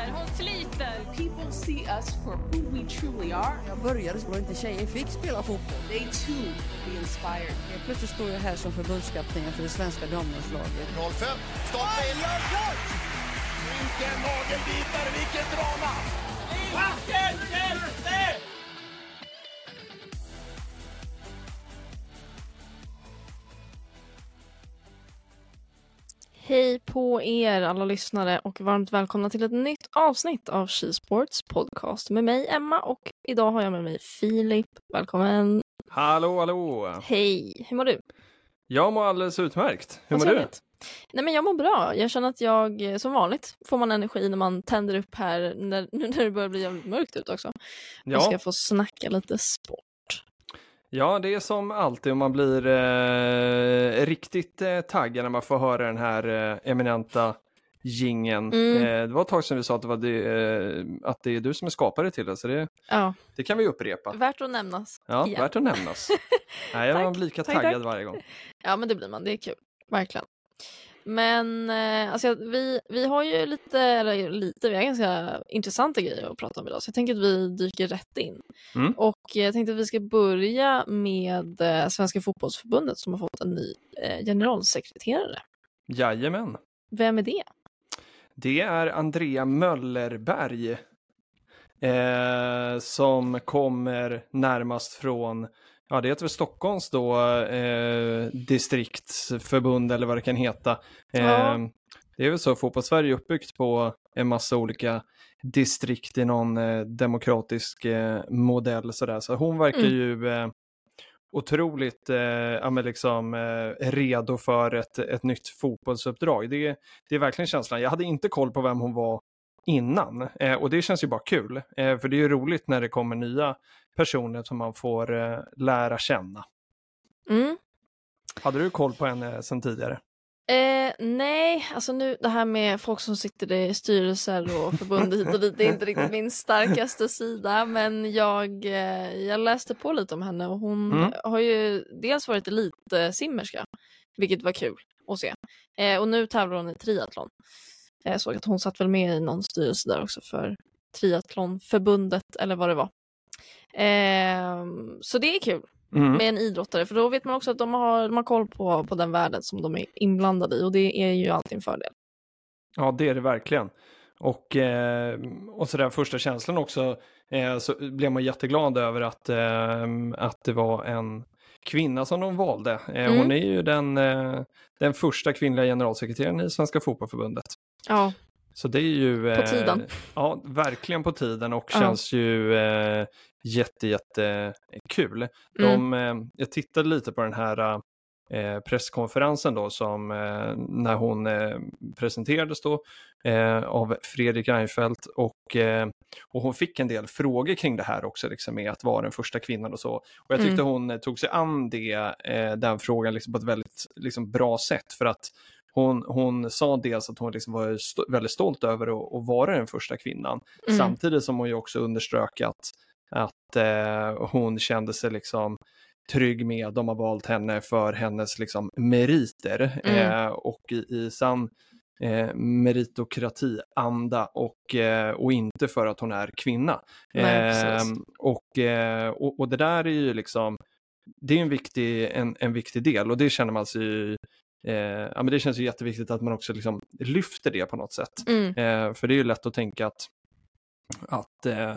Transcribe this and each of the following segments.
sliter, hon sliter. People see us for who we truly are. Jag började så inte tjejer fick spela fotboll. They too will be inspired. Helt plötsligt står jag här som förbundskapten för det svenska damlandslaget. 05, stolpe in. Vilken nagelbitare, vilket drama! Hej på er alla lyssnare och varmt välkomna till ett nytt avsnitt av She Sports podcast med mig Emma och idag har jag med mig Filip. Välkommen! Hallå, hallå! Hej! Hur mår du? Jag mår alldeles utmärkt. Hur mår du? Nej men jag mår bra. Jag känner att jag, som vanligt, får man energi när man tänder upp här när, nu när det börjar bli jävligt mörkt ut också. Och Ja, ska få snacka lite sport. ja, det är som alltid om man blir eh, riktigt eh, taggad när man får höra den här eh, eminenta gingen. Mm. Eh, det var ett tag sedan vi sa att det, var det, eh, att det är du som är skapare till det, så det, Ja, det kan vi upprepa. värt att nämnas. Ja, igen. värt att nämnas. Nej, jag var lika tack, taggad tack. varje gång. Ja men det blir man, det är kul. Verkligen. Men eh, alltså, vi, vi har ju lite, eller lite, vi har ganska intressanta grejer att prata om idag så jag tänker att vi dyker rätt in. Mm. Och jag tänkte att vi ska börja med Svenska fotbollsförbundet som har fått en ny generalsekreterare. Jajamän. Vem är det? Det är Andrea Möllerberg eh, som kommer närmast från, ja det heter väl Stockholms då, eh, distriktsförbund eller vad det kan heta. Eh, Ja. Det är väl så, fotbollssverige är uppbyggt på en massa olika distrikt i någon eh, demokratisk eh, modell sådär. Så hon verkar Mm. ju eh, otroligt eh, ja, liksom, eh, redo för ett, ett nytt fotbollsuppdrag. Det, det är verkligen känslan. Jag hade inte koll på vem hon var innan eh, och det känns ju bara kul. Eh, för det är ju roligt när det kommer nya personer som man får eh, lära känna. Mm. Hade du koll på henne sedan tidigare? Eh, nej, alltså nu det här med folk som sitter i styrelser och förbund hit och dit det är inte riktigt min starkaste sida men jag, eh, jag läste på lite om henne och hon Mm. har ju dels varit elitsimmerska vilket var kul att se eh, och nu tävlar hon i triathlon. Jag såg att hon satt väl med i någon styrelse där också för triathlonförbundet eller vad det var. Eh, så det är kul Mm. med en idrottare för då vet man också att de har, de har koll på, på den världen som de är inblandade i och det är ju alltid en fördel. Ja, det är det verkligen. Och, eh, och så där första känslan också, eh, så blev man jätteglad över att, eh, att det var en kvinna som de valde. Mm. Hon är ju den, den första kvinnliga generalsekreteraren i Svenska Fotbollförbundet. Ja, Så det är ju... På tiden. Ja, verkligen på tiden och Ja. känns ju jätte, jätte kul. De, Mm. eh, jag tittade lite på den här eh, presskonferensen då som eh, när hon eh, presenterades då eh, av Fredrik Reinfeldt och, eh, och hon fick en del frågor kring det här också liksom med att vara den första kvinnan och så. Och jag tyckte Mm. hon eh, tog sig an det, eh, den frågan liksom på ett väldigt liksom, bra sätt för att hon, hon sa dels att hon liksom var sto- väldigt stolt över att, att vara den första kvinnan. Mm. Samtidigt som hon ju också underströk att, att eh, hon kände sig liksom trygg med de har valt henne för hennes liksom meriter Mm. eh, och i, i sann eh, meritokratianda och, eh, och inte för att hon är kvinna. Nej. Ehm, och, eh, och, och det där är ju liksom, det är en viktig, en, en viktig del och det känner man sig ju, eh, ja men det känns ju jätteviktigt att man också liksom lyfter det på något sätt. mm. Eh, för det är ju lätt att tänka att, att eh,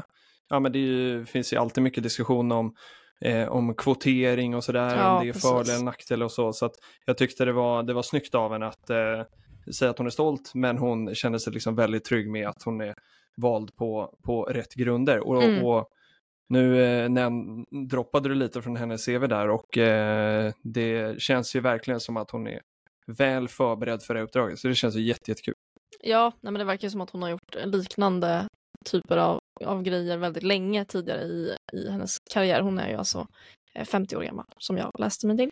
ja men det ju, finns ju alltid mycket diskussion om eh, om kvotering och sådär, Ja, om det är fördel eller nackdel och så. Så att jag tyckte det var, det var snyggt av henne att eh, säga att hon är stolt, men hon känner sig liksom väldigt trygg med att hon är vald på, på rätt grunder. Och, Mm. och nu eh, näm- droppade du lite från hennes CV där och eh, det känns ju verkligen som att hon är väl förberedd för det uppdraget. Så det känns ju jätte, jättekul. Ja, nej, men det verkar som att hon har gjort liknande typer av, av grejer väldigt länge tidigare i, i hennes karriär. Hon är ju alltså eh, 50 år gammal som jag läste mig till.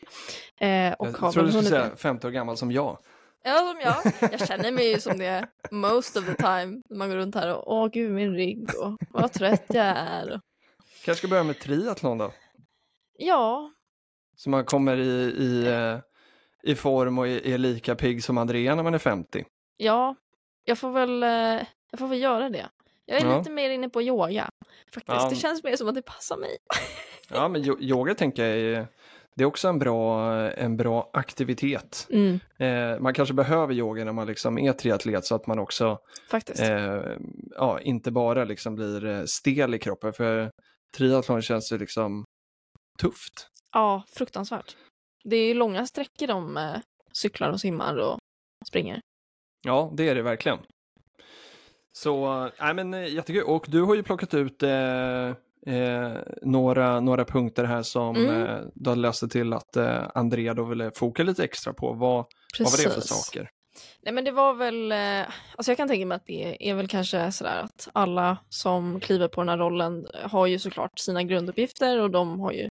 Eh, och Jag har trodde du skulle säga 50 år gammal som jag. Ja, som jag. Jag känner mig ju som det most of the time. Man går runt här och åh gud min rygg och vad trött jag är. Kanske ska börja med triathlon då? Ja, Så man kommer i, i, eh, i form och är är lika pigg som Andrea när man är 50. ja, jag får väl, eh, jag får väl göra det. Jag är Ja. lite mer inne på yoga. Faktiskt. Ja. Det känns mer som att det passar mig. Ja, men yo- yoga tänker jag är, det är också en bra, en bra aktivitet. Mm, Eh, man kanske behöver yoga när man liksom är triatlet så att man också eh, ja, inte bara liksom blir eh, stel i kroppen. För triathlon känns ju liksom tufft. Ja, fruktansvärt. Det är ju långa sträckor de eh, cyklar och simmar och springer. Ja, det är det verkligen. Så, nej men eh, jättekul. Och du har ju plockat ut eh, eh, några, några punkter här som Mm. eh, du har läst till att eh, Andrea då ville foka lite extra på. Vad, vad var det för saker? Nej men det var väl, eh, alltså jag kan tänka mig att det är väl kanske sådär att alla som kliver på den här rollen eh, har ju såklart sina grunduppgifter och de har ju,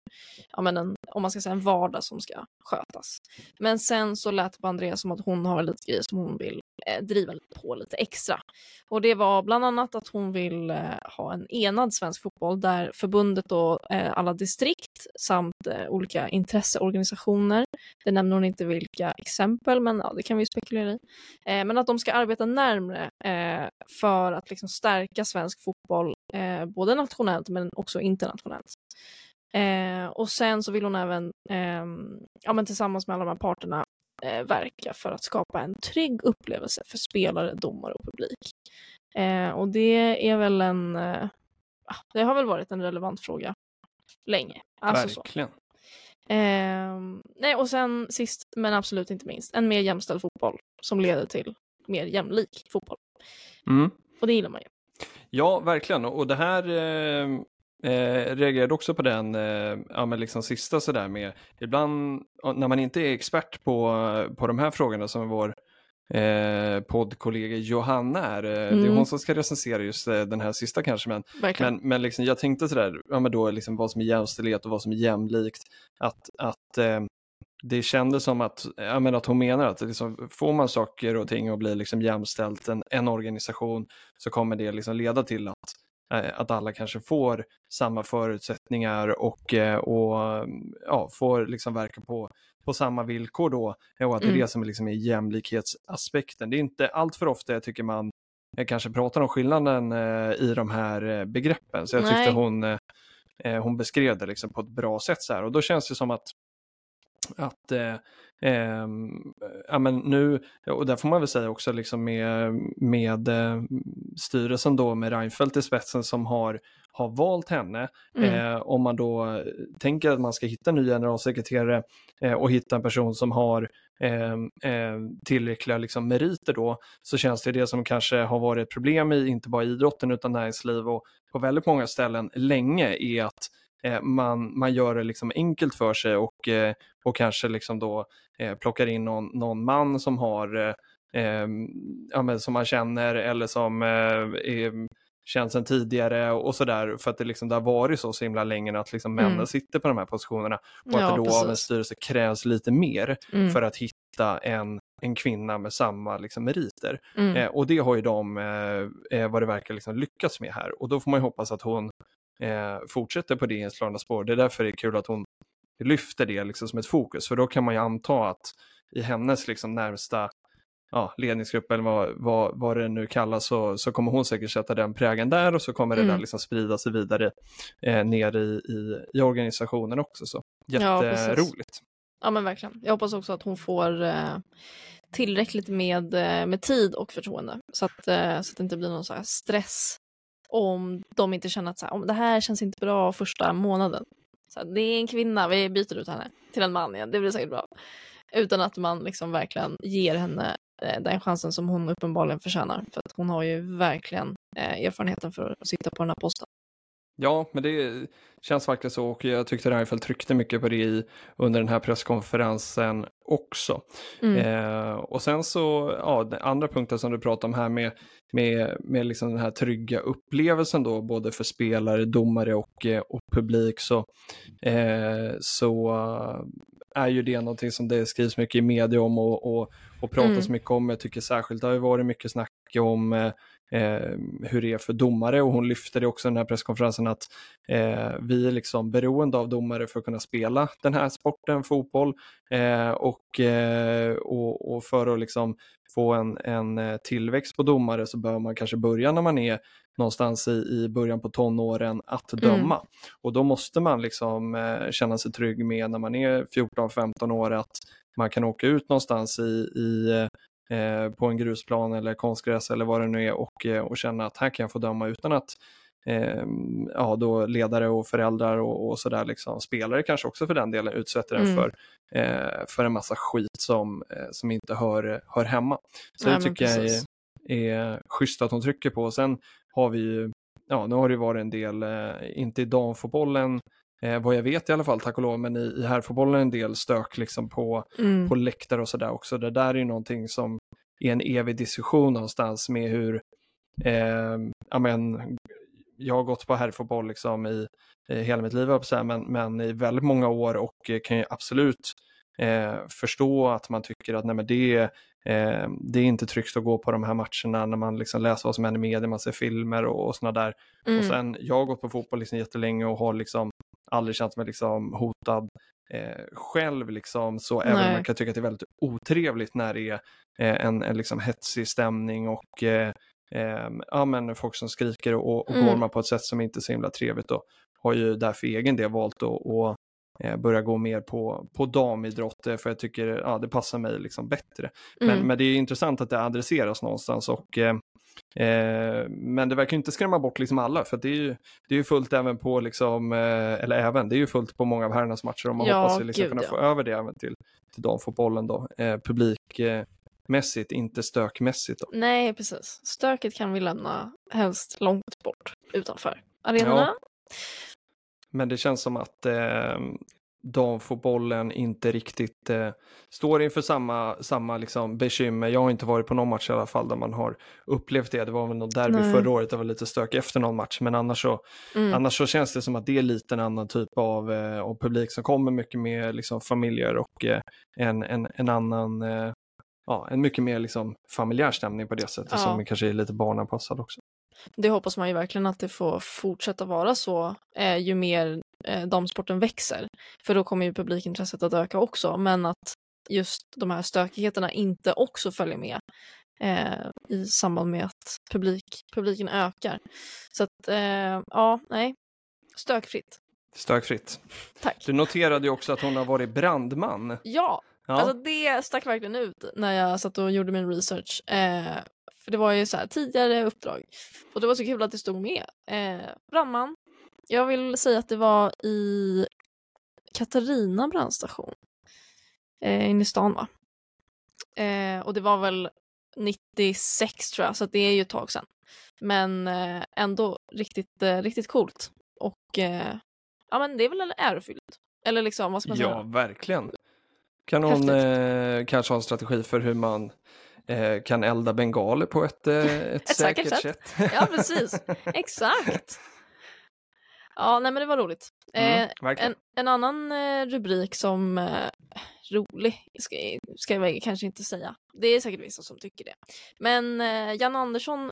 ja men en, om man ska säga en vardag som ska skötas. Men sen så lät det på Andreas som att hon har lite grejer som hon vill eh, driva på lite extra. Och det var bland annat att hon vill eh, ha en enad svensk fotboll där förbundet och eh, alla distrikt samt eh, olika intresseorganisationer det nämner hon inte vilka exempel, men ja, det kan vi spekulera i. Eh, men att de ska arbeta närmre eh, för att liksom stärka svensk fotboll, eh, både nationellt men också internationellt. Eh, och sen så vill hon även, ehm, ja, men tillsammans med alla de här parterna, eh, verka för att skapa en trygg upplevelse för spelare, domare och publik. Eh, och det är väl en, eh, det har väl varit en relevant fråga länge. Alltså så. Ehm, nej, och sen sist men absolut inte minst, en mer jämställd fotboll som leder till mer jämlik fotboll. Mm. Och det gillar man ju. Ja, verkligen. Och det här eh, eh, reagerade också på den eh, ja, men liksom sista sådär med ibland när man inte är expert på, på de här frågorna som vår eh, poddkollega Johanna är. Eh, Det är Mm. hon som ska recensera just eh, den här sista kanske. Men, Verkligen. men, men liksom, jag tänkte sådär, ja, men då liksom vad som är jämställdhet och vad som är jämlikt. Att, att eh, det kändes som att, ja, men att hon menar att liksom, får man saker och ting och blir liksom jämställt en, en organisation så kommer det liksom leda till att, eh, att alla kanske får samma förutsättningar och, och ja, får liksom verka på, på samma villkor då. Och att det är Mm. det som liksom är jämlikhetsaspekten. Det är inte allt för ofta jag tycker man kanske pratar om skillnaden eh, i de här eh, begreppen. Så jag tyckte Nej. hon, eh, hon beskrev det liksom på ett bra sätt. Så här. Och då känns det som att att eh, ehm, ja, men nu, och där får man väl säga också liksom med, med eh, styrelsen då med Reinfeldt i spetsen som har, har valt henne. Mm. Eh, om man då tänker att man ska hitta en ny generalsekreterare eh, och hitta en person som har eh, eh, tillräckliga liksom, meriter då, så känns det det som kanske har varit ett problem i inte bara idrotten utan näringsliv och på väldigt många ställen länge är att eh, man, man gör det liksom enkelt för sig och, eh, och kanske liksom då eh, plockar in någon, någon man som har eh, eh, ja, som man känner eller som eh, är, känns sedan tidigare och sådär för att det liksom det har varit så, så himla länge att liksom männen Mm. sitter på de här positionerna och att Ja, det då av en precis. styrelse krävs lite mer Mm. för att hitta en, en kvinna med samma liksom, meriter. Mm. Eh, och det har ju de, eh, eh, vad det verkar, liksom lyckats med här. Och då får man ju hoppas att hon eh, fortsätter på det inslagna spår. Det är därför det är kul att hon lyfter det liksom som ett fokus. För då kan man ju anta att i hennes liksom närmsta ja, ledningsgrupp eller vad, vad, vad det nu kallas så, så kommer hon säkert sätta den prägen där och så kommer det Mm. där liksom sprida sig vidare eh, ner i, i, i organisationen också. Så Ja, jätteroligt. Ja men verkligen. Jag hoppas också att hon får eh, tillräckligt med, eh, med tid och förtroende. Så att, eh, så att det inte blir någon så här stress om de inte känner att så här, om det här känns inte bra första månaden. Så här, det är en kvinna, vi byter ut henne till en man igen, det blir säkert bra. Utan att man liksom verkligen ger henne eh, den chansen som hon uppenbarligen förtjänar. För att hon har ju verkligen eh, erfarenheten för att sitta på den här posten. Ja, men det känns faktiskt så och jag tyckte Reinfeldt tryckte mycket på det i, under den här presskonferensen också. Mm. Eh, och sen så, ja, den andra punkten som du pratade om här med, med, med liksom den här trygga upplevelsen då, både för spelare, domare och, eh, och publik, så, eh, så är ju det någonting som det skrivs mycket i media om och, och, och pratas Mm. mycket om. Jag tycker särskilt det har ju varit mycket snack om eh, hur det är för domare. Och hon lyfter det också i den här presskonferensen att eh, vi är liksom beroende av domare för att kunna spela den här sporten, fotboll. Eh, och, eh, och, och för att liksom få en, en eh, tillväxt på domare så bör man kanske börja när man är någonstans i, i början på tonåren att döma. Och då måste man liksom eh, känna sig trygg med när man är 14-15 år att man kan åka ut någonstans i, i eh, på en grusplan eller konstgräs eller vad det nu är och, eh, och känna att här kan jag få döma utan att eh, ja, då ledare och föräldrar och, och sådär, liksom, spelare kanske också för den delen, utsätter en Mm. för, eh, för en massa skit som, eh, som inte hör, hör hemma. Så Nej, det tycker jag är, är schysst att hon trycker på. Sen har vi ju, ja nu har det varit en del, eh, inte i damfotbollen, eh, vad jag vet i alla fall, tack och lov, men i, i herrfotbollen en del stök liksom på, Mm. på läktare och sådär också. Det där är ju någonting som är en evig diskussion någonstans med hur, eh, ja men, jag har gått på herrfotboll liksom i, i hela mitt liv, men, men i väldigt många år och eh, kan ju absolut eh, förstå att man tycker att nej, men det, eh, det är inte tryggt att gå på de här matcherna när man liksom läser vad som händer i media, man ser filmer och, och sådana där. Mm. Och sen, jag har gått på fotboll liksom jättelänge och har liksom aldrig känt mig liksom hotad eh, själv liksom, så även om man kan tycka att det är väldigt otrevligt när det är eh, en, en liksom hetsig stämning och eh, eh, ja, men folk som skriker och, och Mm. gormar på ett sätt som inte är så himla trevligt och har ju därför egen del valt att att, eh, börja gå mer på, på damidrott för jag tycker ja, det passar mig liksom bättre. Men, Mm. men det är intressant att det adresseras någonstans och eh, eh, men det verkar inte skrämma bort liksom alla för det är ju, det är ju fullt även på liksom, eh, eller även, det är ju fullt på många av herrarnas matcher och man Ja, hoppas ju liksom gud, kunna ja. få över det även till, till damfotbollen då, eh, publikmässigt, inte stökmässigt då. Nej, precis. Stöket kan vi lämna helst långt bort utanför arenorna. Men det känns som att eh, damfotbollen inte riktigt eh, står inför samma, samma liksom bekymmer. Jag har inte varit på någon match i alla fall där man har upplevt det. Det var väl något derby Nej. förra året, det var lite stök efter någon match. Men annars så, Mm. annars så känns det som att det är lite en annan typ av, eh, av publik som kommer mycket mer liksom, familjer och eh, en, en, en annan, eh, ja, en mycket mer liksom, familjär stämning på det sättet Ja. som kanske är lite barnanpassad också. Det hoppas man ju verkligen att det får fortsätta vara så eh, ju mer eh, damsporten växer. För då kommer ju publikintresset att öka också. Men att just de här stökigheterna inte också följer med eh, i samband med att publik, publiken ökar. Så att, eh, ja, nej. Stökfritt. Stökfritt. Tack. Du noterade ju också att hon har varit brandman. Ja, Ja. Alltså det stack verkligen ut när jag satt och gjorde min research. Eh, för det var ju så här tidigare uppdrag. Och det var så kul att det stod med. Eh, brandman. Jag vill säga att det var i Katarina brandstation. Eh, inne i stan va? Eh, och det var väl 96 tror jag, så det är ju ett tag sedan. Men eh, ändå riktigt, eh, riktigt coolt. Och eh, ja men det är väl ärofyllt. Eller liksom, vad ska man Ja, säga? verkligen. Kan hon eh, kanske ha en strategi för hur man eh, kan elda bengaler på ett, ett, Ett säkert säkert, sätt. sätt? Ja, precis. Exakt. Ja, nej men det var roligt. Mm, Eh, en, en annan eh, rubrik som eh, rolig ska, ska jag kanske inte säga. Det är säkert vissa som tycker det. Men eh, Jan Andersson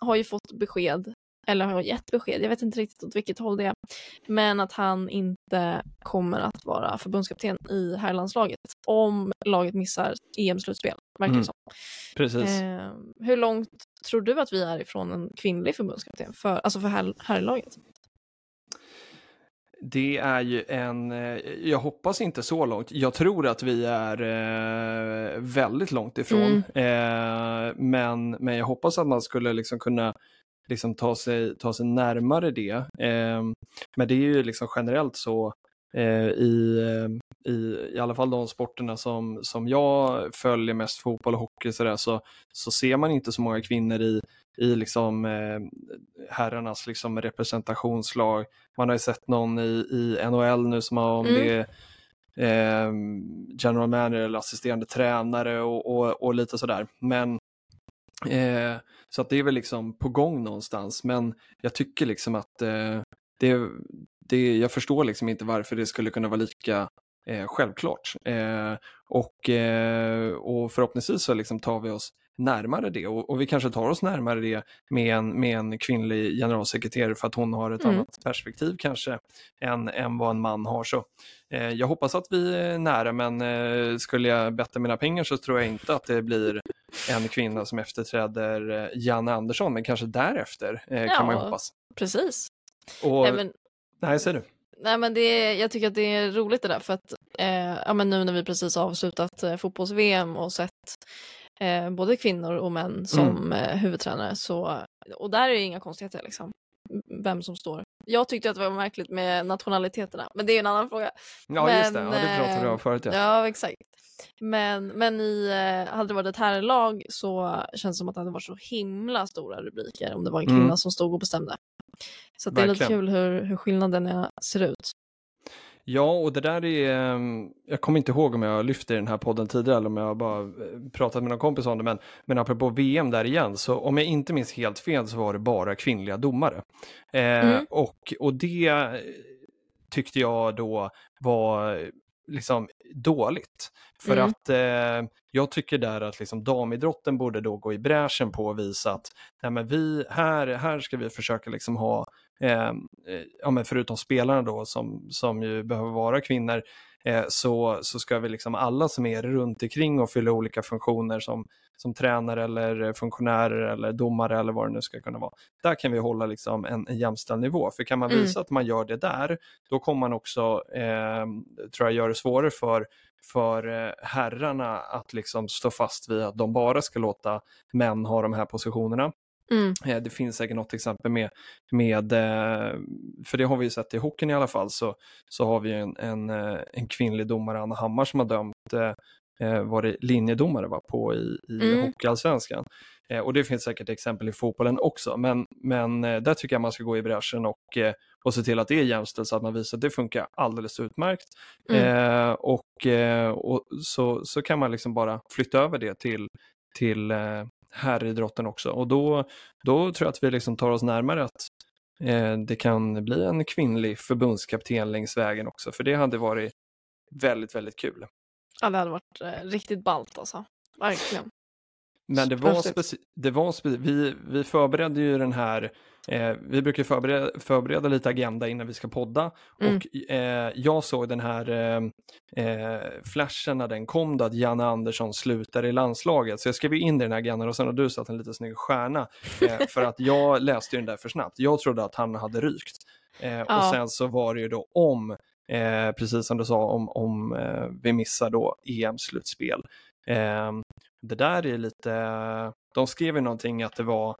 har ju fått besked, eller har gett besked, jag vet inte riktigt åt vilket håll det är, men att han inte kommer att vara förbundskapten i herrlandslaget om laget missar EM-slutspel, verkar det Mm. som. Precis. Eh, hur långt tror du att vi är ifrån en kvinnlig förbundskapten, för, alltså för herr, herrlaget? Det är ju en, eh, jag hoppas inte så långt. Jag tror att vi är eh, väldigt långt ifrån. Eh, men, men jag hoppas att man skulle liksom kunna liksom ta, sig, ta sig närmare det. Eh, men det är ju liksom generellt så eh, i, eh, i, i alla fall de sporterna som, som jag följer mest, fotboll och hockey, så, där, så, så ser man inte så många kvinnor i, i liksom, eh, herrarnas liksom representationslag. Man har ju sett någon i, i NHL nu som har, om Mm. det är eh, general manager eller assisterande tränare och, och, och lite sådär. Men eh, så att det är väl liksom på gång någonstans. Men jag tycker liksom att eh, det, det, jag förstår liksom inte varför det skulle kunna vara lika eh, självklart. Eh, och, eh, och förhoppningsvis så liksom tar vi oss närmare det och, och vi kanske tar oss närmare det med en, med en kvinnlig generalsekreterare för att hon har ett Mm. annat perspektiv kanske än, än vad en man har. Så, eh, jag hoppas att vi är nära men eh, skulle jag betta mina pengar så tror jag inte att det blir en kvinna som efterträder eh, Janne Andersson men kanske därefter kan man ju Ja. hoppas. Precis. Och, Nej, men, nej, säger du? Nej, men det, är- jag tycker att det är roligt det där för att eh, ja, men nu när vi precis har avslutat eh, fotbolls-VM och sett eh, både kvinnor och män som eh, huvudtränare så, och där är det inga konstigheter liksom, vem som står. Jag tyckte att det var märkligt med nationaliteterna, men det är en annan fråga. Ja, just det. Ja, Men, det pratade vi om eh, förut. Ja. Ja, exakt. Men, men i, eh, hade det varit ett herrlag så känns det som att det hade varit så himla stora rubriker om det var en kvinna Mm. som stod och bestämde. Så det är lite kul hur, hur skillnaderna ser ut. Ja, och det där är, ehm, jag kommer inte ihåg om jag lyfte i den här podden tidigare eller om jag bara eh, pratat med någon kompis om det, men, men apropå VM där igen, så om jag inte minns helt fel så var det bara kvinnliga domare. Eh, Mm. och, och det eh, tyckte jag då var liksom dåligt. För Mm. att eh, jag tycker där att liksom damidrotten borde då gå i bräschen på och visa att nej men vi, här, här ska vi försöka liksom ha eh, eh, ja, men förutom spelarna då som, som ju behöver vara kvinnor, så, så ska vi liksom alla som är runt omkring och fylla olika funktioner som, som tränare eller funktionärer eller domare eller vad det nu ska kunna vara. Där kan vi hålla liksom en, en jämställd nivå, för kan man Mm. visa att man gör det där, då kommer man också, eh, tror jag, göra det svårare för för eh, herrarna att liksom stå fast vid att de bara ska låta män ha de här positionerna. Mm. Eh, Det finns säkert något exempel med, med eh, för det har vi ju sett i hockeyn i alla fall, så, så har vi en, en, eh, en kvinnlig domare, Anna Hammar, som har dömt, var det linjedomare va, på i, i Mm. hockeyallsvenskan. Och det finns säkert exempel i fotbollen också, men, men där tycker jag man ska gå i bräschen och, och se till att det är jämställt så att man visar att det funkar alldeles utmärkt. Mm. Eh, och och så, så kan man liksom bara flytta över det till, till herridrotten också. Och då, då tror jag att vi liksom tar oss närmare att eh, det kan bli en kvinnlig förbundskapten längs vägen också. För det hade varit väldigt, väldigt kul. Ja, det hade varit eh, riktigt ballt alltså. Verkligen. Men det var, speci- det var speci- vi, vi förberedde ju den här, eh, vi brukar förbereda, förbereda lite agenda innan vi ska podda Mm. och eh, jag såg den här eh, eh, flashen när den kom då att Janne Andersson slutar i landslaget så jag skrev in det i den här agendan och sen har du satt en lite snygg stjärna eh, för att jag läste ju den där för snabbt. Jag trodde att han hade rykt eh, och Ja. sen så var det ju då om, precis som du sa, om, om vi missar då EM-slutspel. Det där är lite, de skrev ju någonting att det var,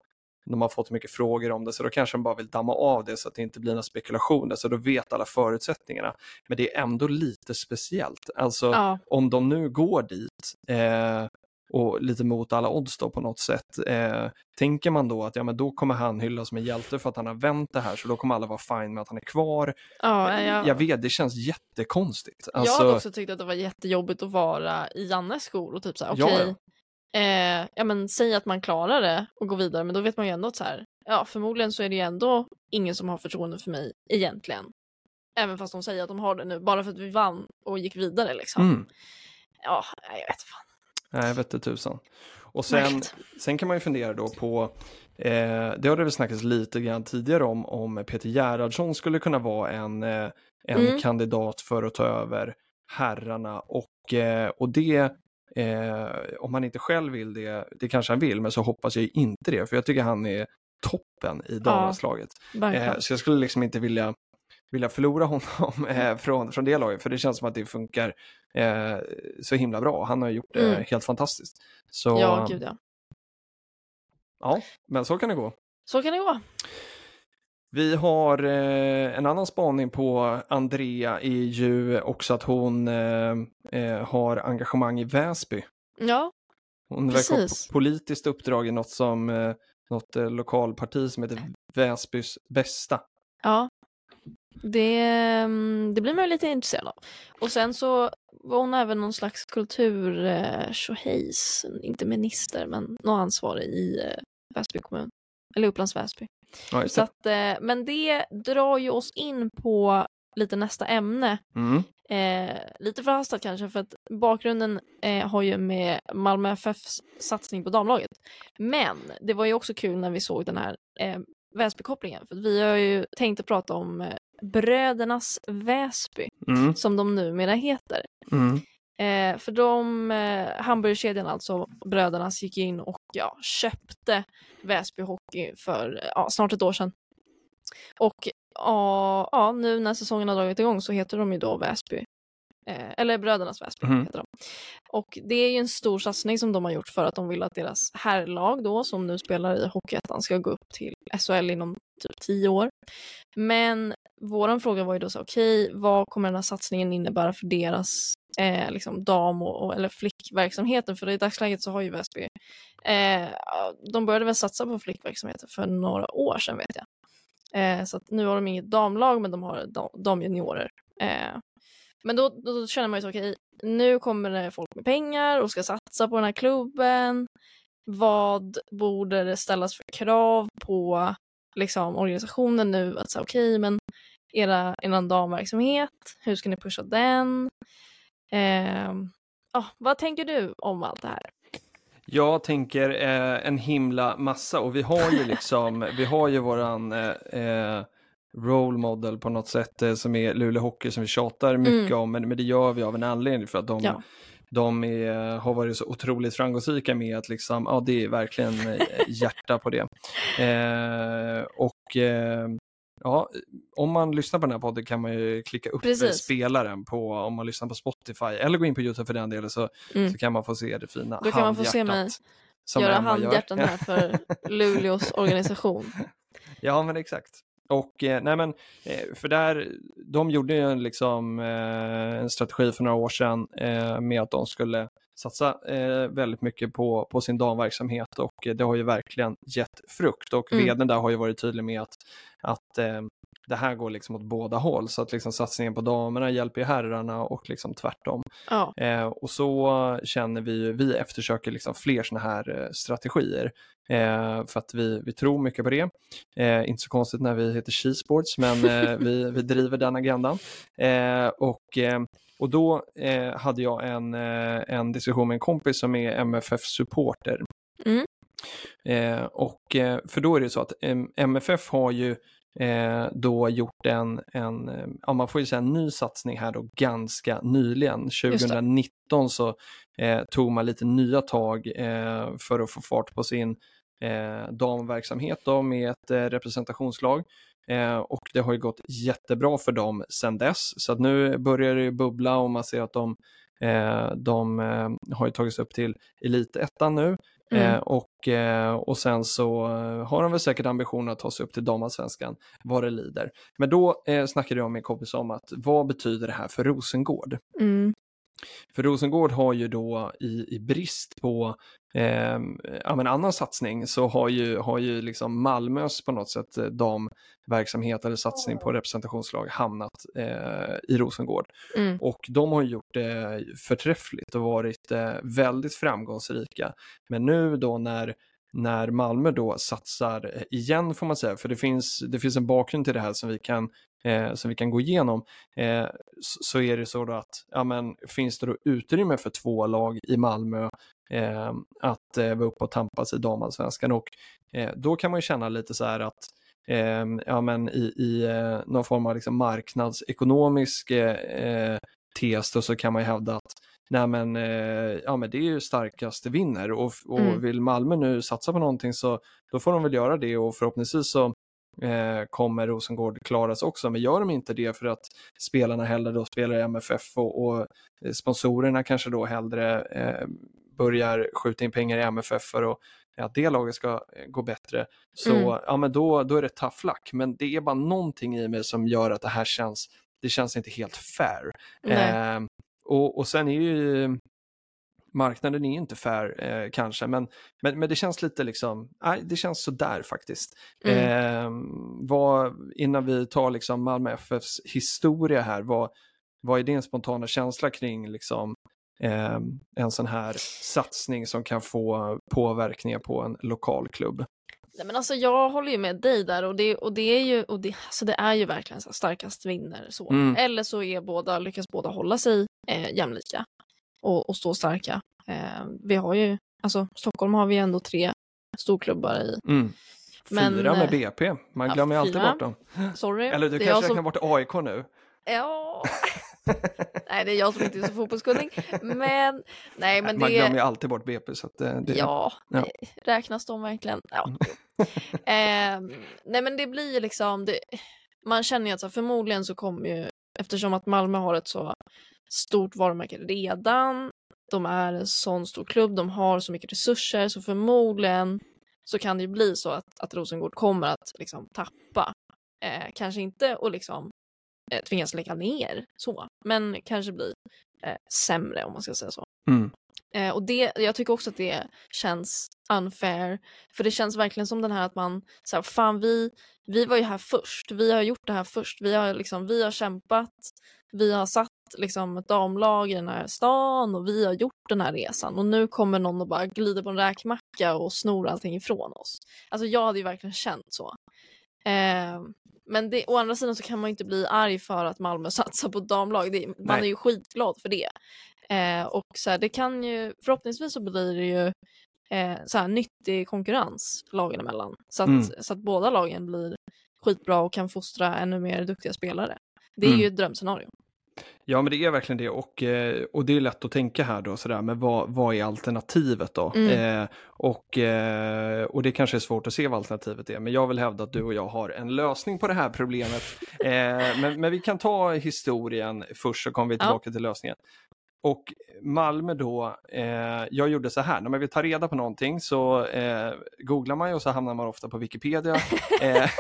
de har fått mycket frågor om det, så då kanske de bara vill damma av det så att det inte blir några spekulationer, så då vet alla förutsättningarna. Men det är ändå lite speciellt. Alltså Ja, om de nu går dit eh, och lite mot alla odds då på något sätt, eh, tänker man då att ja, men då kommer han hyllas som en hjälte för att han har vänt det här, så då kommer alla vara fine med att han är kvar. ja, jag, Jag vet, det känns jättekonstigt. jag Alltså, hade också tyckt att det var jättejobbigt att vara i Jannes skor och typ såhär, Ja, okej, eh, ja men säg att man klarar det och går vidare, men då vet man ju ändå att så här, ja förmodligen så är det ju ändå ingen som har förtroende för mig egentligen. Även fast de säger att de har det nu, bara för att vi vann och gick vidare liksom. mm, Ja, jag vet fan. Nej, jag vet inte tusan. Och sen, sen kan man ju fundera då på, eh, det har det väl snackats lite grann tidigare om, om Peter Gerhardsson skulle kunna vara en, eh, en Mm. kandidat för att ta över herrarna och, eh, och det, eh, om han inte själv vill det, det kanske han vill, men så hoppas jag inte det, för jag tycker han är toppen i damlandslaget. Verkligen. Eh, så jag skulle liksom inte vilja, vilja förlora honom eh, från, från det laget, för det känns som att det funkar eh, så himla bra. Han har gjort det Mm. helt fantastiskt. Så, ja, gud ja. ja, men så kan det gå. Så kan det gå. Vi har eh, en annan spaning på Andrea är ju också att hon eh, eh, har engagemang i Väsby. Ja, Hon verkar Precis. po- politiskt uppdrag i något som eh, något eh, lokalparti som heter Väsbys bästa. ja. Det, mm, det blir man lite intresserad av. Och sen så var hon även någon slags kultur eh, inte minister, men någon ansvarig i eh, Väsby kommun. Eller Upplands Väsby. Ja, Så att, eh, men det drar ju oss in på lite nästa ämne. Mm. Eh, lite förhastat kanske för att bakgrunden eh, har ju med Malmö FFs satsning på damlaget. Men det var ju också kul när vi såg den här eh, Väsby-kopplingen för vi har ju tänkt att prata om eh, Brödernas Väsby Mm, som de numera heter. mm, Eh, för de, eh, hamburgerkedjan alltså, Brödernas gick in och ja, köpte Väsby Hockey för ja, snart ett år sedan. Och ja, ja, nu när säsongen har dragit igång så heter de ju då Väsby. Eh, eller Brödernas Väsby Mhm. heter de. Och det är ju en stor satsning som de har gjort för att de vill att deras herrlag då, som nu spelar i Hockeyettan, ska gå upp till SHL inom typ tio år. Men våran fråga var ju då så okej, vad kommer den här satsningen innebära för deras eh, liksom dam och, och, eller flickverksamheten? För i dagsläget så har ju Väsby, eh, de började väl satsa på flickverksamheten för några år sedan vet jag. Eh, så att nu har de inget damlag men de har dam, damjuniorer. Eh, men då, då, känner man ju så okej, nu kommer det folk med pengar och ska satsa på den här klubben. Vad borde det ställas för krav på liksom, organisationen nu? Att säga okej, men era, er damverksamhet, hur ska ni pusha den? Eh, ja, vad tänker du om allt det här? Jag tänker eh, en himla massa och vi har ju liksom, vi har ju våran eh, eh, role model på något sätt eh, som är Luleå Hockey som vi tjatar mycket om, men, men det gör vi av en anledning för att de, Ja. de är, har varit så otroligt framgångsrika med att liksom, ja det är verkligen eh, hjärta på det. Eh, och eh, ja, om man lyssnar på den här podden kan man ju klicka upp Precis. spelaren på, om man lyssnar på Spotify eller gå in på YouTube för den delen så, Mm. så kan man få se det fina Då kan man få se mig Göra Emma gör. handhjärtan här för Luleås organisation. Ja, men exakt. Och eh, nej men, eh, för där, de gjorde ju en, liksom, eh, en strategi för några år sedan eh, med att de skulle satsa eh, väldigt mycket på, på sin damverksamhet och eh, det har ju verkligen gett frukt och Mm. vdn där har ju varit tydlig med att, att eh, det här går liksom åt båda håll så att liksom satsningen på damerna hjälper ju herrarna och liksom tvärtom. Ja, Eh, och så känner vi ju, vi eftersöker liksom fler sådana här eh, strategier. Eh, för att vi, vi tror mycket på det. Eh, inte så konstigt när vi heter She-sports, men eh, vi, vi driver den agendan. Och, eh, och då eh, hade jag en, eh, en diskussion med en kompis som är MFF-supporter. Mm. Eh, och, eh, för då är det så att MFF har ju eh, då gjort en, en eh, ja, man får ju säga en ny satsning här då ganska nyligen. det. 2019 så eh, tog man lite nya tag eh, för att få fart på sin eh, damverksamhet då med ett eh, representationslag. Eh, och det har ju gått jättebra för dem sedan dess. Så att nu börjar det ju bubbla och man ser att de, eh, de har ju tagits upp till elitettan nu. Mm. Och, och sen så har de väl säkert ambitionen att ta sig upp till damallsvenskan vad det lider. Men då eh, snackade jag med en kompis om att vad betyder det här för Rosengård? mm, För Rosengård har ju då i, i brist på eh, ja, annan satsning så har ju, har ju liksom Malmös på något sätt eh, damverksamhet eller satsning på representationslag hamnat eh, i Rosengård. mm, Och de har gjort det förträffligt och varit eh, väldigt framgångsrika. Men nu då när, när Malmö då satsar eh, igen får man säga, för det finns, det finns en bakgrund till det här som vi kan, eh, som vi kan gå igenom, eh, så, är det så då att ja, men, finns det då utrymme för två lag i Malmö eh, att eh, vara uppe och tampas i damallsvenskan? Och eh, då kan man ju känna lite så här att eh, ja, men i, i eh, någon form av liksom marknadsekonomisk eh, eh, tes då så kan man ju hävda att nej men, ja, men det är ju starkaste vinner. Och, och Mm. vill Malmö nu satsa på någonting så då får de väl göra det. Och förhoppningsvis så eh, kommer Rosengård klara sig också. Men gör de inte det för att spelarna hellre då spelar i MFF och, och eh, sponsorerna kanske då hellre eh, börjar skjuta in pengar i MFF för att att det laget ska eh, gå bättre, så Mm. ja, men då, då är det tough luck. Men det är bara någonting i mig som gör att det här känns, det känns inte helt fair. Eh, och, och sen är ju marknaden är inte fair eh, kanske, men, men, men det känns lite liksom, nej, det känns sådär faktiskt. Mm. Eh, vad, innan vi tar liksom Malmö FFs historia här, vad, vad är din spontana känsla kring liksom, eh, en sån här satsning som kan få påverkningar på en lokal klubb? Nej, men alltså jag håller ju med dig där och det, och det är ju och det, alltså det är ju verkligen så starkast vinner så. Mm. Eller så är båda, lyckas båda hålla sig eh, jämlika och, och stå starka. Eh, vi har ju, alltså Stockholm har vi ändå tre storklubbar i. Mm. Men, Fyra med eh, BP, man ja, glömmer ju alltid bort dem. Sorry. Eller du det kanske jag som, räknar bort AIK nu? Ja. nej, det är jag som inte är så fotbollskunnig. Men, nej men man det... glömmer ju alltid bort BP. Så att, eh, det, Ja, ja. räknas de verkligen? Ja. Eh, nej men det blir liksom, det, man känner ju att så förmodligen så kommer ju, eftersom att Malmö har ett så stort varumärke redan, de är en sån stor klubb, de har så mycket resurser, så förmodligen så kan det ju bli så att, att Rosengård kommer att liksom tappa. Eh, kanske inte och liksom eh, tvingas lägga ner så, men kanske bli eh, sämre om man ska säga så. Mm. Eh, och det, jag tycker också att det känns unfair. För det känns verkligen som den här att man, så här, fan vi, vi var ju här först, vi har gjort det här först, vi har, liksom, vi har kämpat, vi har satt liksom, ett damlag i den här stan och vi har gjort den här resan och nu kommer någon och bara glider på en räkmacka och snor allting ifrån oss. Alltså jag hade ju verkligen känt så. Eh, men det, å andra sidan så kan man ju inte bli arg för att Malmö satsar på damlag. Det, man är ju skitglad för det. Eh, och så här, det kan ju, förhoppningsvis så blir det ju eh, så här, nyttig konkurrens lagen emellan. Så att, Mm. så att båda lagen blir skitbra och kan fostra ännu mer duktiga spelare. Det är Mm. ju ett drömscenario. Ja, men det är verkligen det och, eh, och det är lätt att tänka här då sådär, men vad, vad är alternativet då? Mm. Eh, och, eh, och det kanske är svårt att se vad alternativet är, men jag vill hävda att du och jag har en lösning på det här problemet. Eh, men, men vi kan ta historien först så kommer vi Ja. tillbaka till lösningen. Och Malmö då, eh, jag gjorde så här, när man vill ta reda på någonting så eh, googlar man ju och så hamnar man ofta på Wikipedia. eh,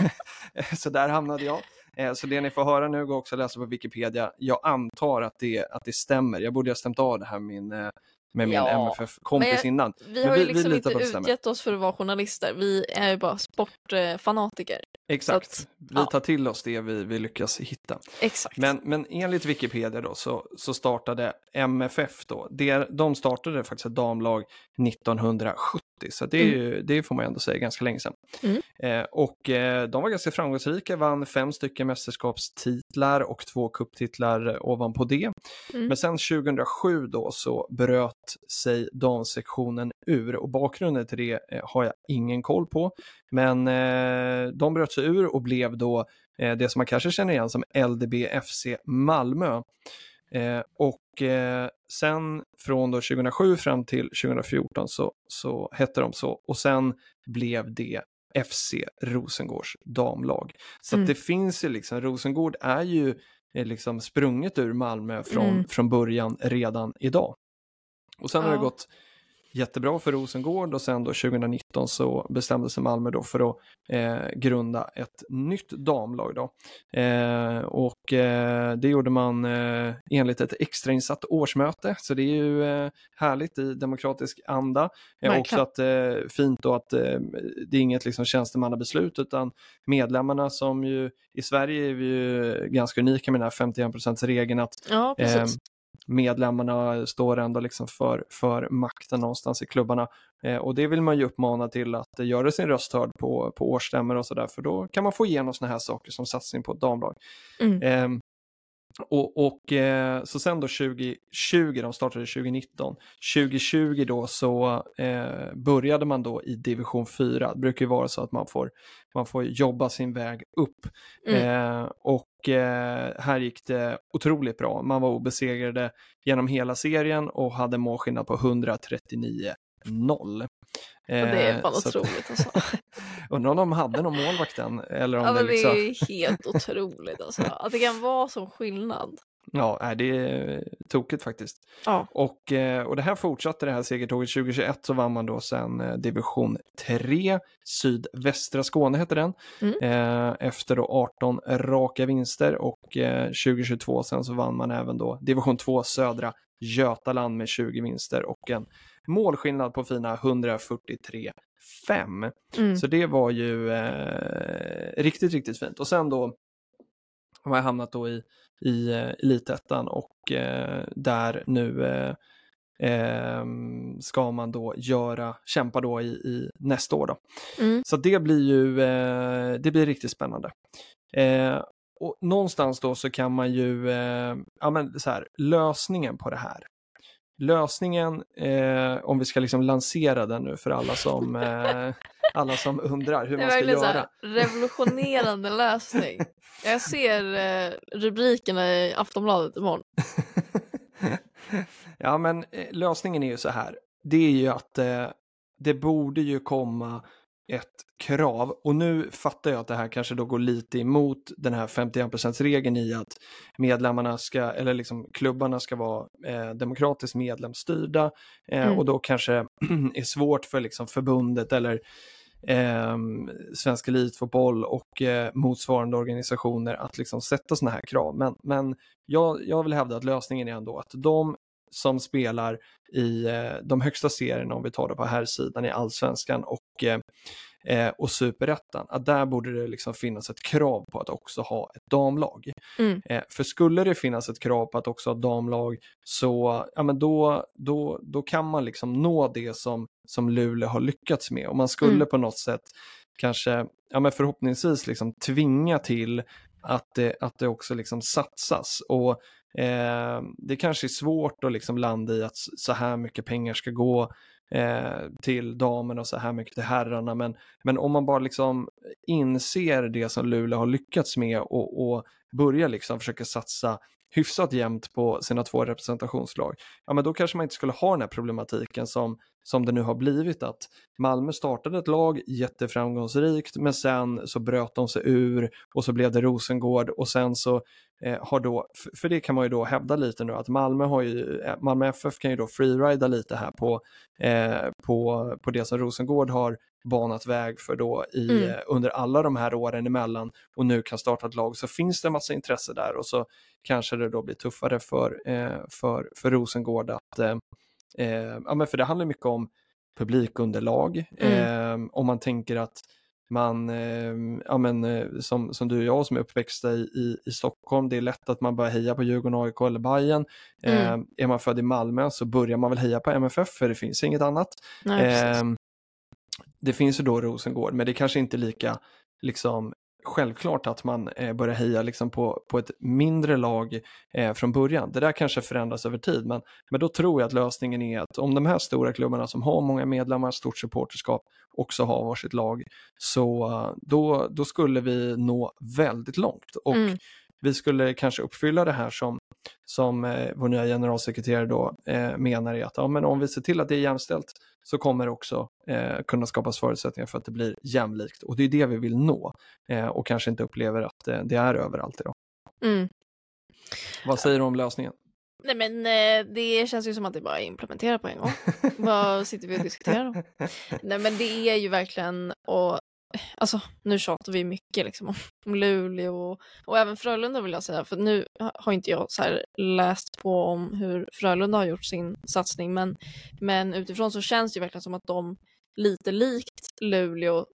så där hamnade jag. Eh, så det ni får höra nu går också att läsa på Wikipedia. Jag antar att det, att det stämmer. Jag borde ha stämt av det här med min, eh, med min Ja, MFF-kompis innan. Vi har ju vi- vi liksom litar inte utgett oss för att vara journalister. Vi är ju bara sportfanatiker. Exakt. att- vi ja. tar till oss det vi, vi lyckas hitta. Exakt. Men, men enligt Wikipedia då så, så startade MFF då, det, de startade faktiskt ett damlag 1970, så det, är ju, det får man ändå säga ganska länge sedan. Mm. Eh, och eh, de var ganska framgångsrika, vann fem stycken mästerskapstitlar och två kupptitlar ovanpå det. Mm. Men sen 2007 då så bröt sig damsektionen ur och bakgrunden till det eh, har jag ingen koll på. Men eh, de bröt sig ur och blev då eh, det som man kanske känner igen som LDBFC Malmö. Eh, och eh, sen från då 2007 fram till 2014 så, så hette de så och sen blev det FC Rosengårds damlag. Så Mm. att det finns ju liksom, Rosengård är ju eh, liksom sprunget ur Malmö från, Mm. från början redan idag. Och sen har det Ja. gått jättebra för Rosengård och sen då 2019 så bestämde sig Malmö då för att eh, grunda ett nytt damlag då. Eh, och eh, det gjorde man eh, enligt ett extrainsatt årsmöte så det är ju eh, härligt i demokratisk anda. Eh, också att eh, fint då att eh, det är inget liksom tjänstemannabeslut utan medlemmarna som ju i Sverige är vi ju ganska unika med den här 51 regeln att ja, medlemmarna står ändå liksom för, för makten någonstans i klubbarna. Eh, och det vill man ju uppmana till att eh, göra sin röst hörd på, på årsstämmor och sådär, för då kan man få igenom sådana här saker som satsning på ett damlag. Mm. Ehm, och, och eh, så sen då 2020, de startade 2019, 2020 då så eh, började man då i division 4. Det brukar ju vara så att man får, man får jobba sin väg upp. Mm. Eh, och eh, här gick det otroligt bra. Man var obesegrade genom hela serien och hade målskillnad på 139 0. Och det är fan så att- otroligt alltså. Undrar om de hade någon målvakt än? Eller om Ja, det men det liksom... är ju helt otroligt alltså. Att det kan vara sån skillnad. Ja, det är tokigt faktiskt. Ja. Och, eh, och det här fortsatte det här segertåget 2021 så vann man då sen eh, division 3, sydvästra Skåne hette den, Mm. eh, efter då 18 raka vinster och eh, 2022 sen så vann man även då division 2 södra Götaland med 20 vinster och en målskillnad på fina 143 5. Mm. Så det var ju eh, riktigt, riktigt fint. Och sen då har jag hamnat då i, i eh, elitettan och eh, där nu eh, ehm, ska man då göra, kämpa då i, i nästa år. Då. Mm. Så det blir ju eh, det blir riktigt spännande. Eh, och någonstans då så kan man ju, eh, ja men så här, lösningen på det här. Lösningen, eh, om vi ska liksom lansera den nu för alla som, eh, alla som undrar hur Det är man ska verkligen så göra. här, revolutionerande lösning. Jag ser eh, rubrikerna i Aftonbladet imorgon. ja, men eh, lösningen är ju så här. Det är ju att eh, det borde ju komma ett krav och nu fattar jag att det här kanske då går lite emot den här 51%-regeln i att medlemmarna ska, eller liksom klubbarna ska vara eh, demokratiskt medlemsstyrda eh, Mm. och då kanske är svårt för liksom förbundet eller eh, Svensk Elitfotboll och eh, motsvarande organisationer att liksom sätta sådana här krav. Men, men jag, jag vill hävda att lösningen är ändå att de som spelar i eh, de högsta serierna, om vi tar det på här sidan i allsvenskan och, eh, eh, och superettan, att där borde det liksom finnas ett krav på att också ha ett damlag. Mm. Eh, för skulle det finnas ett krav på att också ha damlag så ja, men då, då, då kan man liksom nå det som, som Luleå har lyckats med och man skulle Mm. på något sätt kanske, ja men förhoppningsvis liksom tvinga till att det, att det också liksom satsas. Och eh, det kanske är svårt att liksom landa i att så här mycket pengar ska gå eh, till damerna och så här mycket till herrarna. Men, men om man bara liksom inser det som Luleå har lyckats med och, och börjar liksom försöka satsa hyfsat jämnt på sina två representationslag, ja men då kanske man inte skulle ha den här problematiken som, som det nu har blivit att Malmö startade ett lag jätteframgångsrikt men sen så bröt de sig ur och så blev det Rosengård och sen så eh, har då, för det kan man ju då hävda lite nu att Malmö har ju, eh, Malmö FF kan ju då freerida lite här på, eh, på, på det som Rosengård har banat väg för då i, Mm. eh, under alla de här åren emellan och nu kan starta ett lag så finns det en massa intresse där och så kanske det då blir tuffare för, eh, för, för Rosengård att eh, ja men för det handlar mycket om publikunderlag. Mm. Om man tänker att man, ja men som, som du och jag som är uppväxta i, i, i Stockholm, det är lätt att man börjar heja på Djurgården, AIK eller Bayern. Mm. Är man född i Malmö så börjar man väl heja på MFF för det finns inget annat. Nej, det finns ju då Rosengård, men det kanske inte är lika liksom, självklart att man eh, börjar heja liksom, på, på ett mindre lag eh, från början. Det där kanske förändras över tid, men, men då tror jag att lösningen är att om de här stora klubbarna som har många medlemmar, stort supporterskap, också har varsitt lag, så då, då skulle vi nå väldigt långt. Och Mm. vi skulle kanske uppfylla det här som, som eh, vår nya generalsekreterare då eh, menar är att ja, men om vi ser till att det är jämställt så kommer det också eh, kunna skapas förutsättningar för att det blir jämlikt. Och det är det vi vill nå eh, och kanske inte upplever att eh, det är överallt idag. Mm. Vad säger du om lösningen? Nej men eh, det känns ju som att det bara är implementerat på en gång. Vad sitter vi och diskuterar då? Nej men det är ju verkligen och alltså nu tjatar vi mycket liksom om, om Luleå och, och även Frölunda vill jag säga för nu ha- har inte jag så läst på om hur Frölunda har gjort sin satsning men, men utifrån så känns det ju verkligen som att de lite likt Luleå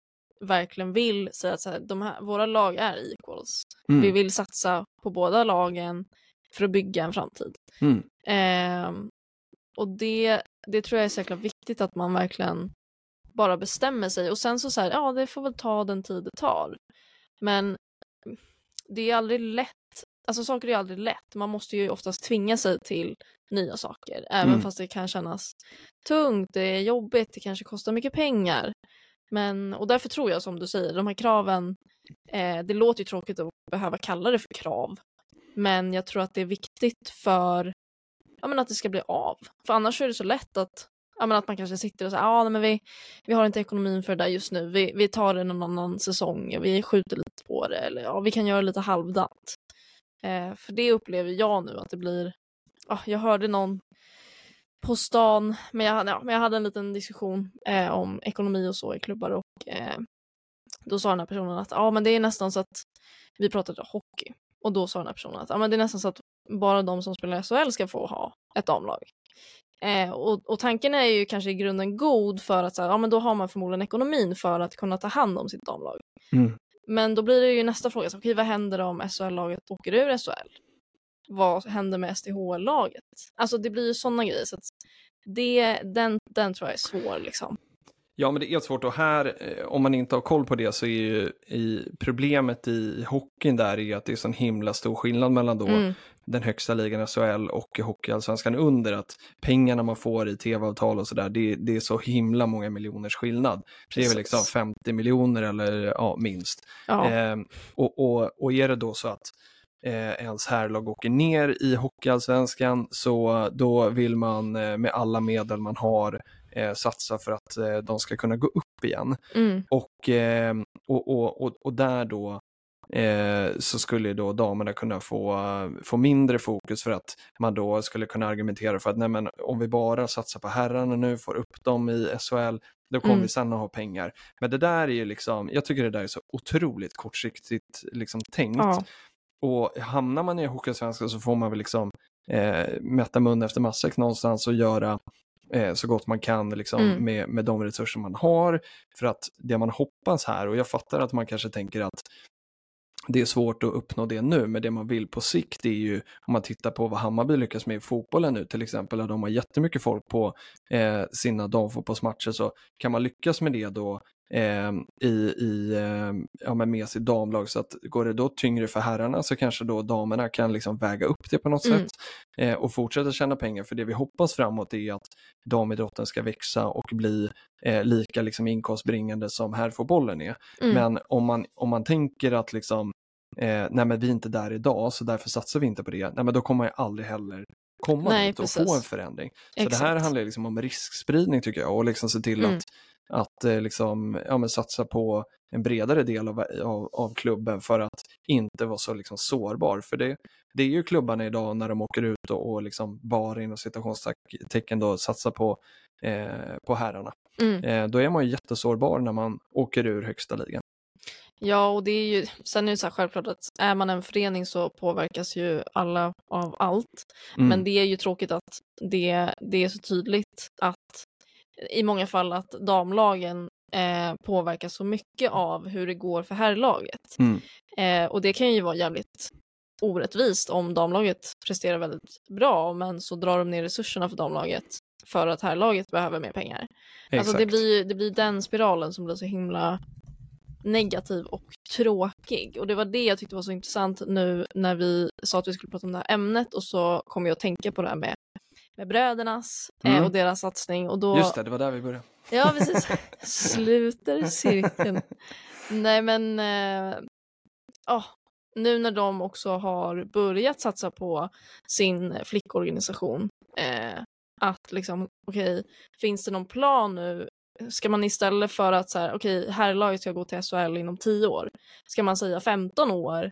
verkligen vill säga att så här, de här, våra lag är equals. Mm. Vi vill satsa på båda lagen för att bygga en framtid. Mm. Ehm, och det, det tror jag är så jäkla viktigt att man verkligen bara bestämmer sig och sen så så här, ja det får väl ta den tid det tar. Men det är aldrig lätt, alltså saker är aldrig lätt. Man måste ju oftast tvinga sig till nya saker, även Mm. fast det kan kännas tungt, det är jobbigt, det kanske kostar mycket pengar. Men, och därför tror jag som du säger, de här kraven, eh, det låter ju tråkigt att behöva kalla det för krav. Men jag tror att det är viktigt för ja, men att det ska bli av. För annars är det så lätt att, ja, men att man kanske sitter och säger ah, nej, men vi, vi har inte ekonomin för det där just nu. Vi, vi tar det någon annan säsong. Vi skjuter lite på det. Eller ja, vi kan göra lite halvdant. Eh, för det upplever jag nu att det blir, ah, jag hörde någon på stan, men jag, ja, men jag hade en liten diskussion eh, om ekonomi och så i klubbar och eh, då sa den här personen att ja, men det är nästan så att vi pratade hockey och då sa den här personen att ja, men det är nästan så att bara de som spelar i SHL ska få ha ett damlag. Eh, och, och tanken är ju kanske i grunden god för att så här, ja, men då har man förmodligen ekonomin för att kunna ta hand om sitt damlag. Mm. Men då blir det ju nästa fråga, så, okej, vad händer om SHL-laget åker ur SHL? Vad händer med SDHL-laget? Alltså det blir ju sådana grejer. Så det, den, den tror jag är svår liksom. Ja, men det är svårt och här, eh, om man inte har koll på det, så är ju i, problemet i hockeyn där är att det är sån himla stor skillnad mellan då Mm. den högsta ligan SHL och Hockeyallsvenskan under att pengarna man får i tv-avtal och sådär, det, det är så himla många miljoners skillnad. Det är väl Precis. liksom 50 miljoner eller ja, minst. Ja, Eh, och, och, och är det då så att eh, ens herrlag åker ner i Hockeyallsvenskan så då vill man eh, med alla medel man har eh, satsa för att eh, de ska kunna gå upp igen. mm. Och, eh, och, och, och, och där då eh, så skulle då damerna kunna få, få mindre fokus för att man då skulle kunna argumentera för att nej men, om vi bara satsar på herrarna nu, får upp dem i SHL, då kommer Mm. vi sen att ha pengar. Men det där är ju liksom, jag tycker det där är så otroligt kortsiktigt liksom tänkt. ja. Och hamnar man i Hockeyallsvenskan så får man väl liksom eh, mätta mun efter matsäck någonstans och göra eh, så gott man kan liksom, Mm. med, med de resurser man har. För att det man hoppas här, och jag fattar att man kanske tänker att det är svårt att uppnå det nu, men det man vill på sikt är ju, om man tittar på vad Hammarby lyckas med i fotbollen nu till exempel, där de har jättemycket folk på eh, sina damfotbollsmatcher, så kan man lyckas med det då eh, i, i, eh, ja, men med sitt damlag, så att går det då tyngre för herrarna så kanske då damerna kan liksom väga upp det på något Mm. sätt eh, och fortsätta tjäna pengar, för det vi hoppas framåt är att damidrotten ska växa och bli eh, lika liksom inkomstbringande som herrfotbollen är. Mm. Men om man, om man tänker att liksom, eh, nej men vi är inte där idag så därför satsar vi inte på det, nej men då kommer man aldrig heller komma Nej, dit och precis. få en förändring. Så det här Exakt. handlar liksom om riskspridning tycker jag och liksom se till Mm. att, att eh, liksom, ja, satsa på en bredare del av, av, av klubben för att inte vara så liksom sårbar. För det, det är ju klubbarna idag när de åker ut och, och liksom bara inom citationstecken då satsar på, eh, på herrarna. Mm. Eh, då är man ju jättesårbar när man åker ur högsta ligan. Ja, och det är ju, sen är det så här självklart att är man en förening så påverkas ju alla av allt. Mm. Men det är ju tråkigt att det, det är så tydligt att i många fall att damlagen eh, påverkas så mycket av hur det går för herrlaget. Mm. Eh, och det kan ju vara jävligt orättvist om damlaget presterar väldigt bra men så drar de ner resurserna för damlaget för att herrlaget behöver mer pengar. Alltså det blir, det blir den spiralen som blir så himla negativ och tråkig. Och det var det jag tyckte var så intressant nu när vi sa att vi skulle prata om det här ämnet och så kom jag att tänka på det här med, med brödernas eh, Mm. och deras satsning. Och då, Just det, det var där vi började. Ja, precis. Sluter cirkeln. Nej, men eh, ja, nu när de också har börjat satsa på sin flickorganisation, eh, att liksom, okej, finns det någon plan nu? Ska man istället för att så här, okej, herrlaget ska gå till SHL inom 10 år, ska man säga 15 år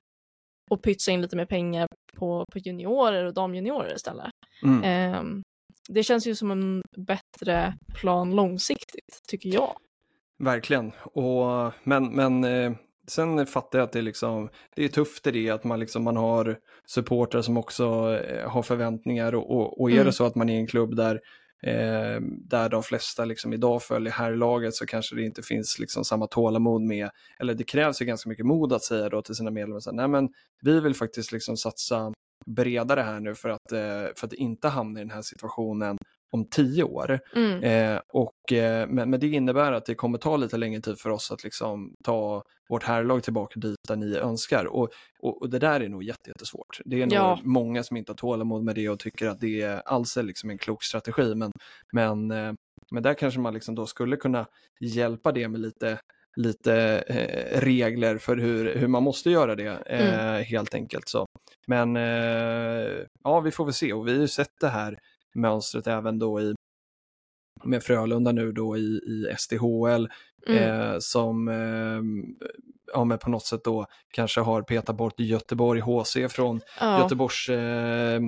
och pytsa in lite mer pengar på, på juniorer och damjuniorer istället? Mm. Ehm, det känns ju som en bättre plan långsiktigt, tycker jag. Verkligen. Och, men men eh, sen fattar jag att det är, liksom, det är tufft i det att man, liksom, man har supportrar som också eh, har förväntningar och, och, och är Mm. det så att man är i en klubb där Eh, där de flesta liksom idag följer herrlaget så kanske det inte finns liksom samma tålamod med, eller det krävs ju ganska mycket mod att säga då till sina medlemmar, så här, nej men vi vill faktiskt liksom satsa bredare här nu för att, eh, för att inte hamna i den här situationen om tio år. Mm. Eh, och, eh, men, men det innebär att det kommer ta lite längre tid för oss att liksom ta vårt herrlag tillbaka dit där ni önskar. Och, och, och det där är nog jätte, jättesvårt. Det är nog Ja. många som inte har tålamod med det och tycker att det alls är liksom en klok strategi. Men, men, eh, men där kanske man liksom då skulle kunna hjälpa det med lite lite eh, regler för hur, hur man måste göra det eh, helt enkelt. Så. Men eh, ja, vi får väl se och vi har ju sett det här mönstret även då i med Frölunda nu då i, i SDHL Mm. eh, som eh, ja, men på något sätt då kanske har petat bort Göteborg HC från ja. Göteborgs eh,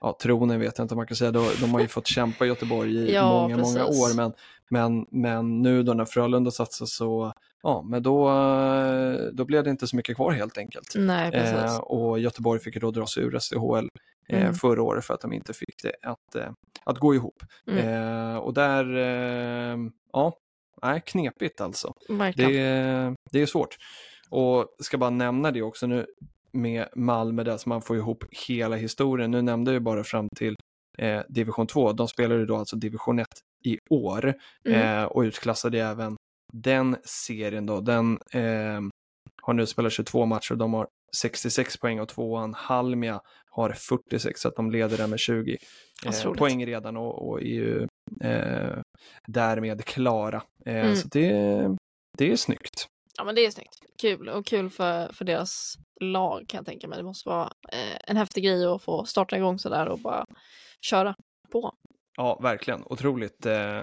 ja, tronen vet jag inte om man kan säga. De, de har ju fått kämpa i Göteborg i Ja, många, många precis. år. Men, men, men nu då när Frölunda satsar så, ja, men då, eh, då blev det inte så mycket kvar helt enkelt. Nej. Eh, och Göteborg fick ju då dra sig ur SDHL Mm. förra året för att de inte fick det att, eh, att gå ihop. Mm. Eh, och där, eh, ja, nej, knepigt alltså. Verkligen. Det, är- det är svårt. Och ska bara nämna det också nu med Malmö där, så man får ihop hela historien. Nu nämnde jag bara fram till eh, division 2. De spelar ju då alltså division 1 i år Mm. eh, och utklassade även den serien då. Den eh, har nu spelat 22 matcher och de har 66 poäng och tvåan Halmia har 46 så att de leder den med 20 Vad eh, poäng redan och, och är ju eh, därmed klara. Eh, Mm. Så det, det är snyggt. Ja men det är snyggt. Kul och kul för, för deras lag kan jag tänka mig. Det måste vara eh, en häftig grej att få starta igång sådär och bara köra på. Ja, verkligen. Otroligt, eh,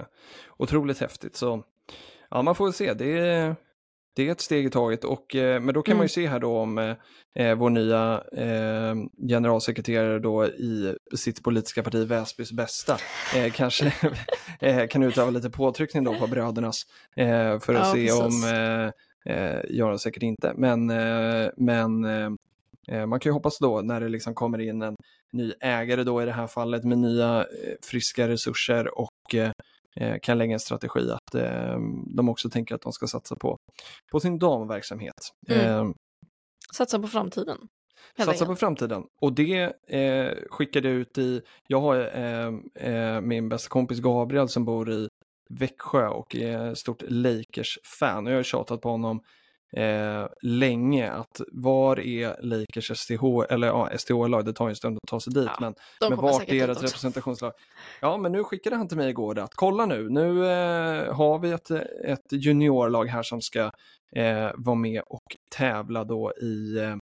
otroligt häftigt. Så ja, man får se. Det är, det är ett steg i taget. Och, eh, men då kan man Mm. ju se här då om eh, eh, vår nya eh, generalsekreterare då i sitt politiska parti Väsbys bästa eh, kanske kan utöva lite påtryckning då på brödernas för att Ja, se precis. om, eh, gör de säkert inte, men, men man kan ju hoppas då när det liksom kommer in en ny ägare då i det här fallet med nya friska resurser och kan lägga en strategi att eh, de också tänker att de ska satsa på, på sin damverksamhet. Mm. Eh, Satsa på framtiden. Satsa på enkelt. framtiden. Och det eh, skickade jag ut i, jag har eh, eh, min bästa kompis Gabriel som bor i Växjö och är stort Lakers-fan. Jag har tjatat på honom eh, länge att var är Lakers STH, eller ja, STH-lag, det tar ju en stund att ta sig dit, Ja, men, men vart är också. representationslag? Ja, men nu skickade han till mig igår att kolla nu, nu eh, har vi ett, ett juniorlag här som ska eh, vara med och tävla då i eh,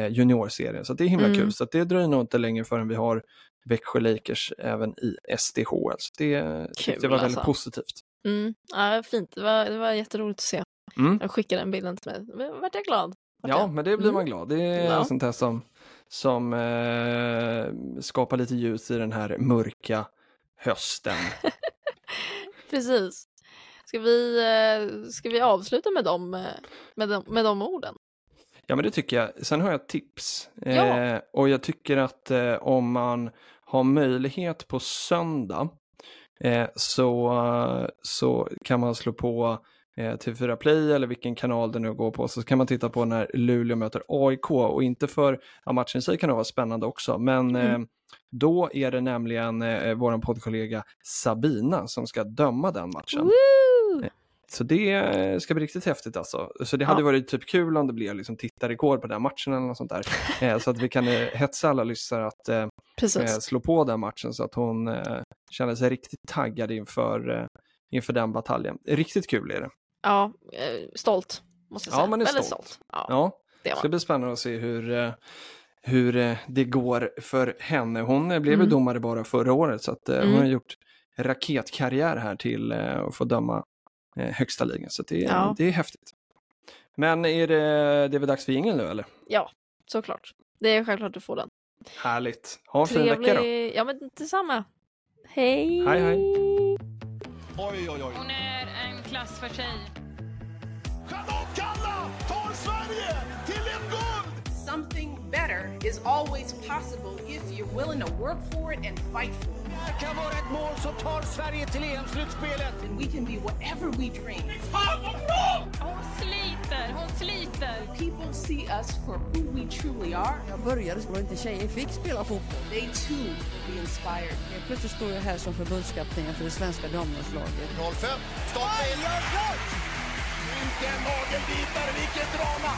eh, juniorserien. Så det är himla Mm. kul. Så det dröjer nog inte länge förrän vi har Växjö Lakers även i SDHL. Så det tyckte jag var väldigt alltså. positivt. Mm. Ja, fint. Det var, det var jätteroligt att se. Mm. Jag skickade den bilden till mig. Då vart jag glad. Vart Ja, jag. men det blir Mm. man glad. Det är Ja. sånt här som, som eh, skapar lite ljus i den här mörka hösten. Precis. Ska vi, eh, ska vi avsluta med dem, eh, med, de, med de orden? Ja, men det tycker jag. Sen har jag ett tips. Ja. Eh, och jag tycker att eh, om man har möjlighet på söndag eh, så, så kan man slå på TV4 Play eller vilken kanal det nu går på så kan man titta på när Luleå möter AIK och inte för, ja matchen i sig kan det vara spännande också, men Mm. eh, då är det nämligen eh, vår poddkollega Sabina som ska döma den matchen. Woo! Så det eh, ska bli riktigt häftigt alltså. Så det hade Ja. varit typ kul om det blev liksom tittarrekord på den matchen eller något sånt där. Eh, så att vi kan eh, hetsa alla lyssnare att eh, eh, slå på den matchen så att hon eh, känner sig riktigt taggad inför, eh, inför den bataljen. Riktigt kul är det. Ja, eh, stolt. Måste jag Ja, säga. man är Väldigt stolt. stolt. Ja, Ja, det det var ska bli spännande att se hur, eh, hur eh, det går för henne. Hon blev Mm. domare bara förra året så att eh, hon Mm. har gjort raketkarriär här till att få döma högsta ligan. Så det, Ja. det är häftigt. Men är det, det är väl dags för ingen nu eller? Ja, såklart. Det är självklart du får den. Härligt. Ha en fin vecka då. Ja, men detsamma. Hej! Hej, hej. Oj, oj, oj. Hon klass för sig. Charlotte Kalla tar Sverige till ett guld! Something better is always possible if you're willing to work for it and fight for it. Det här kan vara ett mål som tar Sverige till EM-slutspelet. And we can be whatever we dream. Hon sliter, hon sliter. People see us for who we truly are. Jag började så inte tjejer fick spela fotboll. They too will be inspired. Helt plötsligt står jag här som förbundskapten för det svenska damlandslaget. 05, stopp! Vilken nagelbitare, vilket drama!